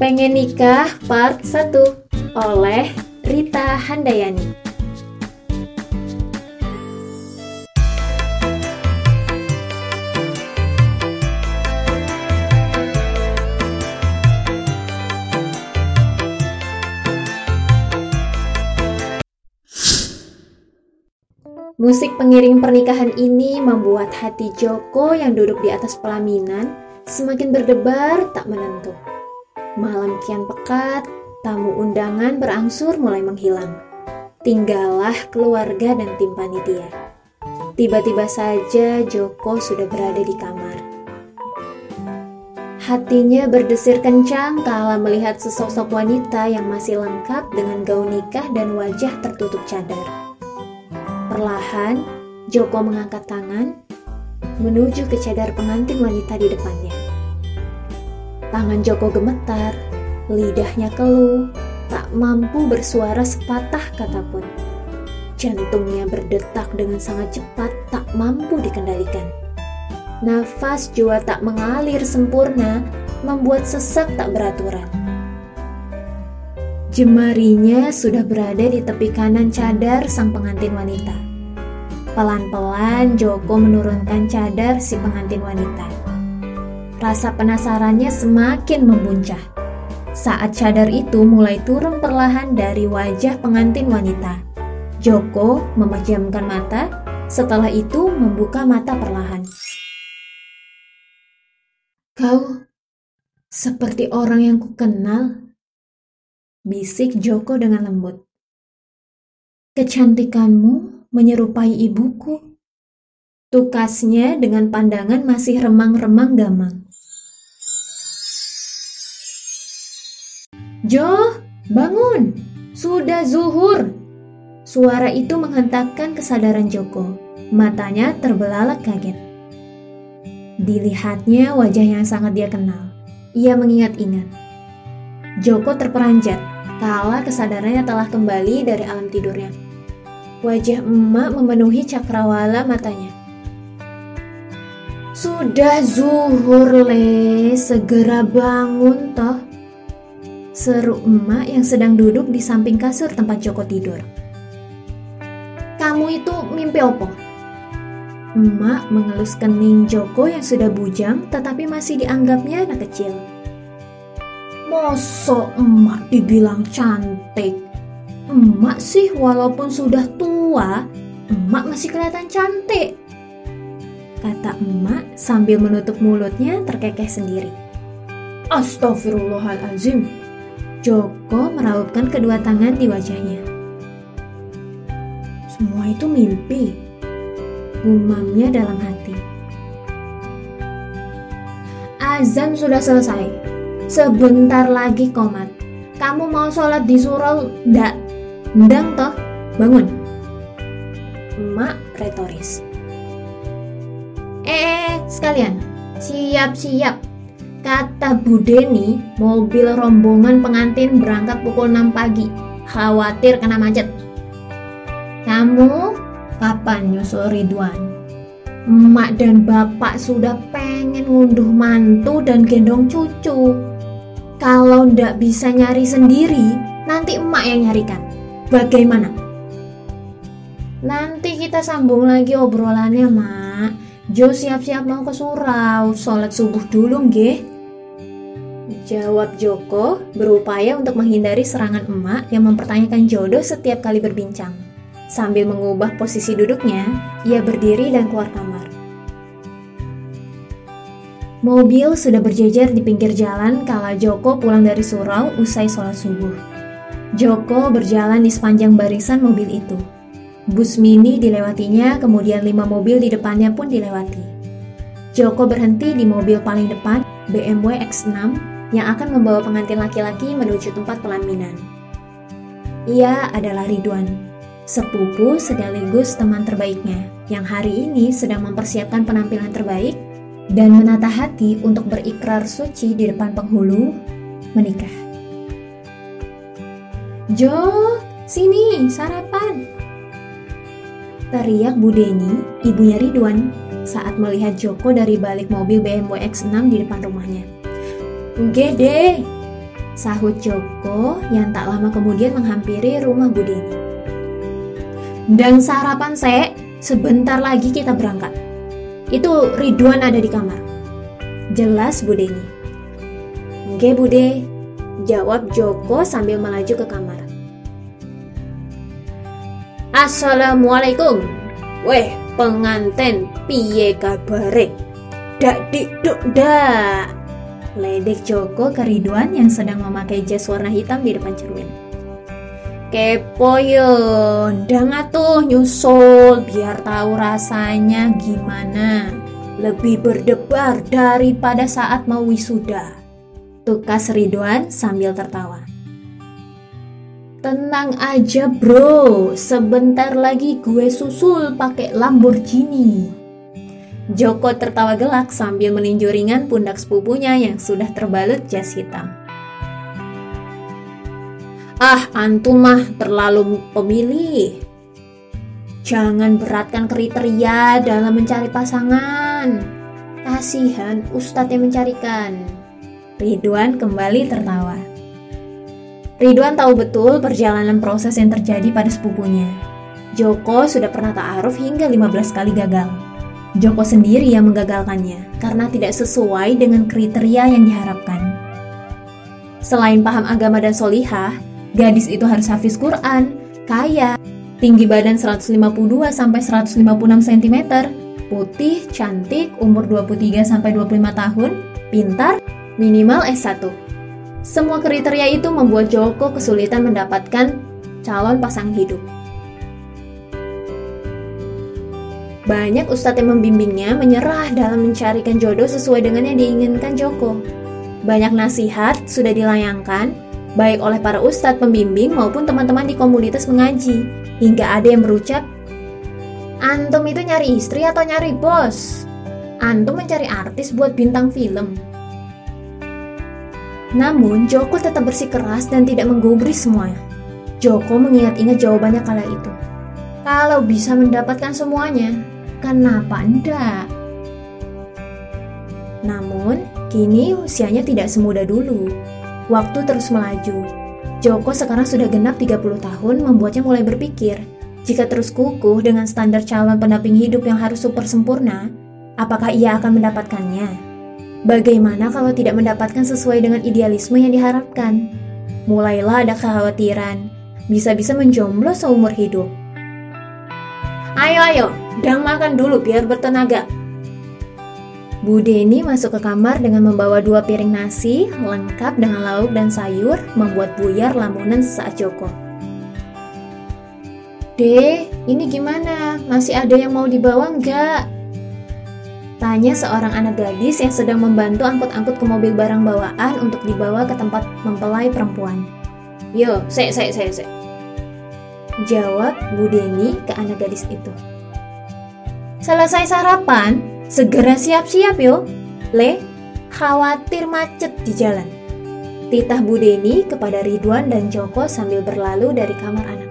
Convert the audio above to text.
Pengen Nikah Part 1 oleh Rita Handayani. Musik pengiring pernikahan ini membuat hati Joko yang duduk di atas pelaminan semakin berdebar tak menentu. Malam kian pekat, tamu undangan berangsur mulai menghilang. Tinggallah keluarga dan tim panitia. Tiba-tiba saja Joko sudah berada di kamar. Hatinya berdesir kencang kala melihat sesosok wanita yang masih lengkap dengan gaun nikah dan wajah tertutup cadar. Perlahan, Joko mengangkat tangan menuju ke cadar pengantin wanita di depannya. Tangan Joko gemetar, lidahnya keluh, tak mampu bersuara sepatah kata pun. Jantungnya berdetak dengan sangat cepat, tak mampu dikendalikan. Nafas jua tak mengalir sempurna, membuat sesak tak beraturan. Jemarinya sudah berada di tepi kanan cadar sang pengantin wanita. Pelan-pelan Joko menurunkan cadar si pengantin wanita. Rasa penasarannya semakin membuncah. Saat cadar itu mulai turun perlahan dari wajah pengantin wanita. Joko memejamkan mata, setelah itu membuka mata perlahan. Kau seperti orang yang kukenal, bisik Joko dengan lembut. Kecantikanmu menyerupai ibuku. Tukasnya dengan pandangan masih remang-remang gamang. Jo, bangun! Sudah zuhur! Suara itu menghentakkan kesadaran Joko. Matanya terbelalak kaget. Dilihatnya wajah yang sangat dia kenal. Ia mengingat-ingat. Joko terperanjat kala kesadarannya telah kembali dari alam tidurnya. Wajah emak memenuhi cakrawala matanya. Sudah zuhur le, segera bangun toh. Seru emak yang sedang duduk di samping kasur tempat Joko tidur. Kamu itu mimpi opo? Emak mengelus kening Joko yang sudah bujang tetapi masih dianggapnya anak kecil. Moso emak dibilang cantik. Emak sih walaupun sudah tua, emak masih kelihatan cantik. Kata emak sambil menutup mulutnya terkekeh sendiri. Astagfirullahalazim, Joko meraupkan kedua tangan di wajahnya. Semua itu mimpi, gumamnya dalam hati. Azan sudah selesai. Sebentar lagi komat. Kamu mau sholat di surau? Ndak. Ndang toh? Bangun. Emak retoris. Eh, eh, sekalian. Siap-siap Kata Bu Deni, mobil rombongan pengantin berangkat pukul 6 pagi. Khawatir kena macet. Kamu kapan nyusul Ridwan? Emak dan bapak sudah pengen ngunduh mantu dan gendong cucu. Kalau ndak bisa nyari sendiri, nanti emak yang nyarikan. Bagaimana? Nanti kita sambung lagi obrolannya, Mak. Jo siap-siap mau ke surau, sholat subuh dulu, nggih. Jawab Joko berupaya untuk menghindari serangan emak yang mempertanyakan jodoh setiap kali berbincang. Sambil mengubah posisi duduknya, ia berdiri dan keluar kamar. Mobil sudah berjejer di pinggir jalan kala Joko pulang dari surau usai sholat subuh. Joko berjalan di sepanjang barisan mobil itu. Bus mini dilewatinya, kemudian lima mobil di depannya pun dilewati. Joko berhenti di mobil paling depan, BMW X6 yang akan membawa pengantin laki-laki menuju tempat pelaminan. Ia adalah Ridwan, sepupu sekaligus teman terbaiknya yang hari ini sedang mempersiapkan penampilan terbaik dan menata hati untuk berikrar suci di depan penghulu menikah. Jo, sini sarapan. Teriak Bu Deni, ibunya Ridwan, saat melihat Joko dari balik mobil BMW X6 di depan rumahnya. Gede, sahut Joko yang tak lama kemudian menghampiri rumah Bu Deni. Dan sarapan sek, sebentar lagi kita berangkat. Itu Ridwan ada di kamar. Jelas Bu Deni. Oke Bude, jawab Joko sambil melaju ke kamar. Assalamualaikum. Weh, penganten piye kabare? Dak dik duk dak. Ledek Joko ke Ridwan yang sedang memakai jas warna hitam di depan cermin. Kepo yo, ndang atuh nyusul biar tahu rasanya gimana. Lebih berdebar daripada saat mau wisuda. Tukas Ridwan sambil tertawa. Tenang aja bro, sebentar lagi gue susul pakai Lamborghini. Joko tertawa gelak sambil meninju ringan pundak sepupunya yang sudah terbalut jas hitam. Ah, antum mah terlalu pemilih. Jangan beratkan kriteria dalam mencari pasangan. Kasihan Ustadz yang mencarikan. Ridwan kembali tertawa. Ridwan tahu betul perjalanan proses yang terjadi pada sepupunya. Joko sudah pernah ta'aruf hingga 15 kali gagal. Joko sendiri yang menggagalkannya karena tidak sesuai dengan kriteria yang diharapkan. Selain paham agama dan solihah, gadis itu harus hafiz Quran, kaya, tinggi badan 152 sampai 156 cm, putih, cantik, umur 23 sampai 25 tahun, pintar, minimal S1. Semua kriteria itu membuat Joko kesulitan mendapatkan calon pasangan hidup. Banyak ustadz yang membimbingnya menyerah dalam mencarikan jodoh sesuai dengan yang diinginkan Joko. Banyak nasihat sudah dilayangkan, baik oleh para ustadz pembimbing maupun teman-teman di komunitas mengaji, hingga ada yang berucap, Antum itu nyari istri atau nyari bos? Antum mencari artis buat bintang film, namun, Joko tetap bersikeras dan tidak menggubris semuanya. Joko mengingat-ingat jawabannya kala itu. Kalau bisa mendapatkan semuanya, kenapa enggak? Namun, kini usianya tidak semudah dulu. Waktu terus melaju. Joko sekarang sudah genap 30 tahun membuatnya mulai berpikir, jika terus kukuh dengan standar calon pendamping hidup yang harus super sempurna, apakah ia akan mendapatkannya? Bagaimana kalau tidak mendapatkan sesuai dengan idealisme yang diharapkan? Mulailah ada kekhawatiran, bisa-bisa menjomblo seumur hidup. Ayo ayo, dang makan dulu biar bertenaga. Bu Deni masuk ke kamar dengan membawa dua piring nasi, lengkap dengan lauk dan sayur, membuat buyar lamunan sesaat Joko. Deh, ini gimana? Masih ada yang mau dibawa nggak? Tanya seorang anak gadis yang sedang membantu angkut-angkut ke mobil barang bawaan untuk dibawa ke tempat mempelai perempuan. Yo, se, se, se, se. Jawab Bu Deni ke anak gadis itu. Selesai sarapan, segera siap-siap yo. Le, khawatir macet di jalan. Titah Bu Deni kepada Ridwan dan Joko sambil berlalu dari kamar anak.